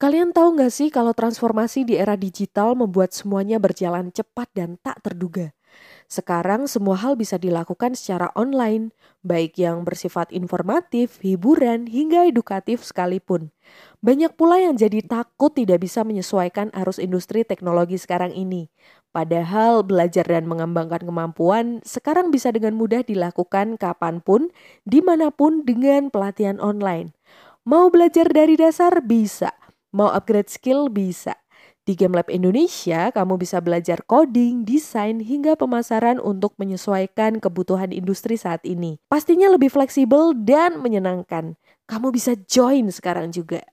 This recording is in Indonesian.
Kalian tahu nggak sih kalau transformasi di era digital membuat semuanya berjalan cepat dan tak terduga? Sekarang semua hal bisa dilakukan secara online, baik yang bersifat informatif, hiburan, hingga edukatif sekalipun. Banyak pula yang jadi takut tidak bisa menyesuaikan arus industri teknologi sekarang ini. Padahal belajar dan mengembangkan kemampuan sekarang bisa dengan mudah dilakukan kapan pun, di mana pun dengan pelatihan online. Mau belajar dari dasar? Bisa. Mau upgrade skill? Bisa. Di Game Lab Indonesia, kamu bisa belajar coding, desain, hingga pemasaran untuk menyesuaikan kebutuhan industri saat ini. Pastinya lebih fleksibel dan menyenangkan. Kamu bisa join sekarang juga.